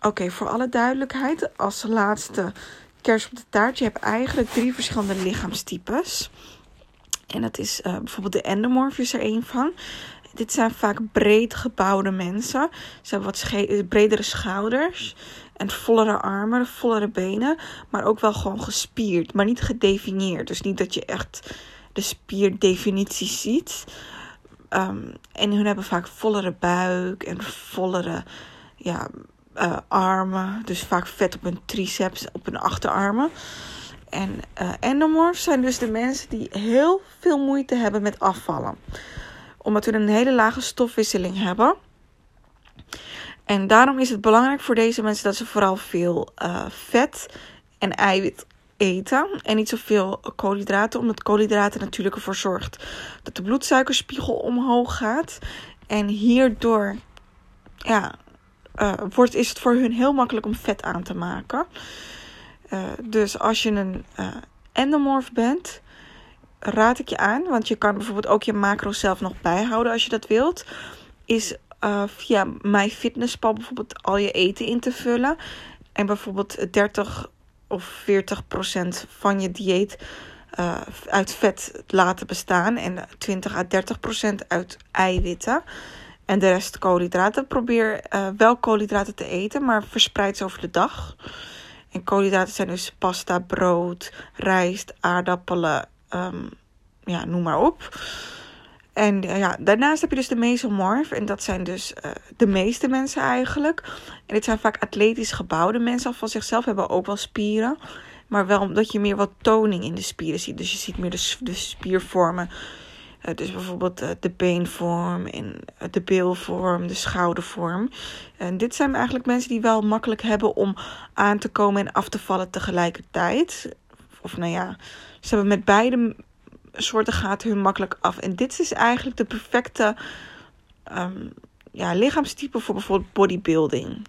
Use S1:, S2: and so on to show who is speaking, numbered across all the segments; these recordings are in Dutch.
S1: Oké, voor alle duidelijkheid, als laatste kers op de taart. Je hebt eigenlijk drie verschillende lichaamstypes. En dat is uh, bijvoorbeeld de endomorf is er een van. Dit zijn vaak breed gebouwde mensen. Ze hebben wat bredere schouders en vollere armen, vollere benen. Maar ook wel gewoon gespierd, maar niet gedefinieerd. Dus niet dat je echt de spierdefinitie ziet. Um, en hun hebben vaak vollere buik en vollere ja, uh, armen. Dus vaak vet op hun triceps, op hun achterarmen. En uh, endomorphs zijn dus de mensen die heel veel moeite hebben met afvallen. Omdat hun een hele lage stofwisseling hebben. En daarom is het belangrijk voor deze mensen dat ze vooral veel uh, vet en eiwit eten. En niet zoveel koolhydraten. Omdat koolhydraten natuurlijk ervoor zorgt dat de bloedsuikerspiegel omhoog gaat. En hierdoor ja, uh, wordt, is het voor hun heel makkelijk om vet aan te maken. Uh, dus als je een uh, endomorph bent, raad ik je aan, want je kan bijvoorbeeld ook je macro zelf nog bijhouden als je dat wilt. Is via MyFitnessPal bijvoorbeeld al je eten in te vullen. En bijvoorbeeld 30 of 40 procent van je dieet uit vet laten bestaan. En 20 à 30 procent uit eiwitten. En de rest koolhydraten. Probeer uh, wel koolhydraten te eten, maar verspreid ze over de dag. En koolhydraten zijn dus pasta, brood, rijst, aardappelen, um, ja, noem maar op. En uh, ja, daarnaast heb je dus de mesomorf. En dat zijn dus uh, de meeste mensen eigenlijk. En dit zijn vaak atletisch gebouwde mensen. Van zichzelf hebben ook wel spieren. Maar wel omdat je meer wat toning in de spieren ziet. Dus je ziet meer de, de spiervormen uh, dus bijvoorbeeld uh, de beenvorm en uh, de beelvorm, de schoudervorm. En dit zijn eigenlijk mensen die wel makkelijk hebben om aan te komen en af te vallen tegelijkertijd. Of nou ja, ze hebben met beide soorten gaten hun makkelijk af. En dit is eigenlijk de perfecte um, ja, lichaamstype voor bijvoorbeeld bodybuilding.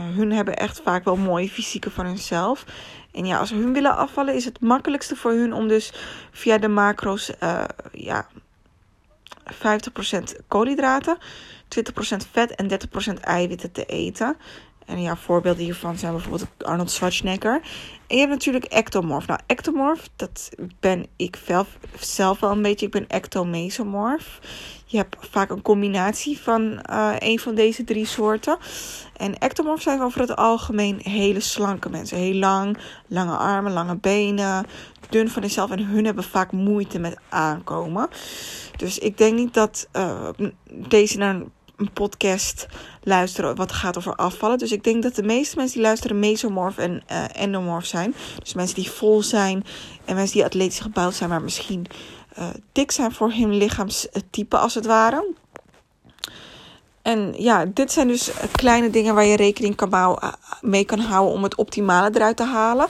S1: Hun hebben echt vaak wel mooie fysieken van hunzelf. En ja, als hun willen afvallen, is het makkelijkste voor hun om dus via de macro's uh, ja, 50% koolhydraten, 20% vet en 30% eiwitten te eten. En ja, voorbeelden hiervan zijn bijvoorbeeld Arnold Schwarzenegger. En je hebt natuurlijk ectomorf. Nou, ectomorf, dat ben ik zelf wel een beetje. Ik ben ectomesomorf. Je hebt vaak een combinatie van uh, een van deze drie soorten. En ectomorf zijn over het algemeen hele slanke mensen. Heel lang, lange armen, lange benen, dun van zichzelf. En hun hebben vaak moeite met aankomen. Dus ik denk niet dat uh, deze naar een podcast luisteren wat gaat over afvallen. Dus ik denk dat de meeste mensen die luisteren mesomorf en uh, endomorf zijn. Dus mensen die vol zijn en mensen die atletisch gebouwd zijn, maar misschien uh, dik zijn voor hun lichaamstype als het ware. En ja, dit zijn dus kleine dingen waar je rekening eh, mee kan houden om het optimale eruit te halen.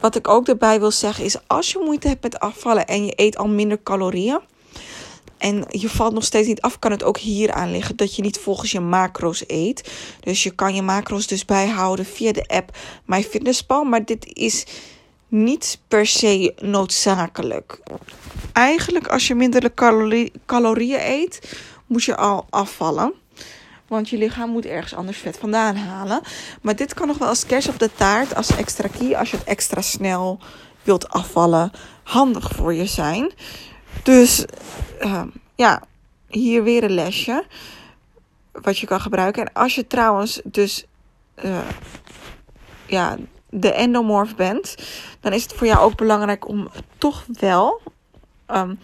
S1: Wat ik ook erbij wil zeggen is, als je moeite hebt met afvallen en je eet al minder calorieën en je valt nog steeds niet af, kan het ook hier aan liggen dat je niet volgens je macro's eet. Dus je kan je macro's dus bijhouden via de app MyFitnessPal. Maar dit is niet per se noodzakelijk. Eigenlijk als je minder calorie, calorieën eet, moet je al afvallen. Want je lichaam moet ergens anders vet vandaan halen. Maar dit kan nog wel als kers op de taart, als extra key, als je het extra snel wilt afvallen, handig voor je zijn. Dus uh, ja, hier weer een lesje. Wat je kan gebruiken. En als je trouwens dus uh, ja, de endomorf bent, dan is het voor jou ook belangrijk om toch wel um,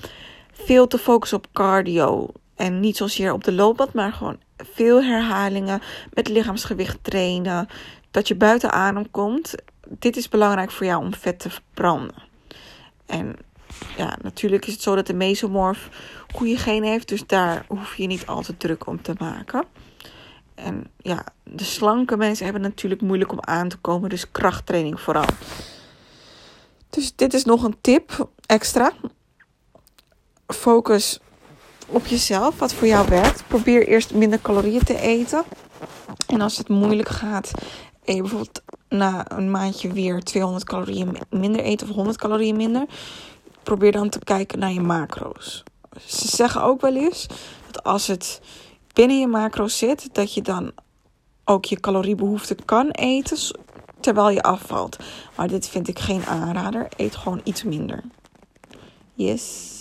S1: veel te focussen op cardio. En niet zozeer op de loopbad, maar gewoon veel herhalingen met lichaamsgewicht trainen. Dat je buiten adem komt. Dit is belangrijk voor jou om vet te verbranden. En ja, natuurlijk is het zo dat de mesomorf goede genen heeft. Dus daar hoef je niet al te druk om te maken. En ja, de slanke mensen hebben natuurlijk moeilijk om aan te komen. Dus krachttraining vooral. Dus dit is nog een tip extra. Focus op jezelf, wat voor jou werkt. Probeer eerst minder calorieën te eten. En als het moeilijk gaat, je bijvoorbeeld na een maandje weer 200 calorieën minder eten of 100 calorieën minder, probeer dan te kijken naar je macro's. Ze zeggen ook wel eens dat als het binnen je macro's zit, dat je dan ook je caloriebehoefte kan eten terwijl je afvalt. Maar dit vind ik geen aanrader. Eet gewoon iets minder. Yes.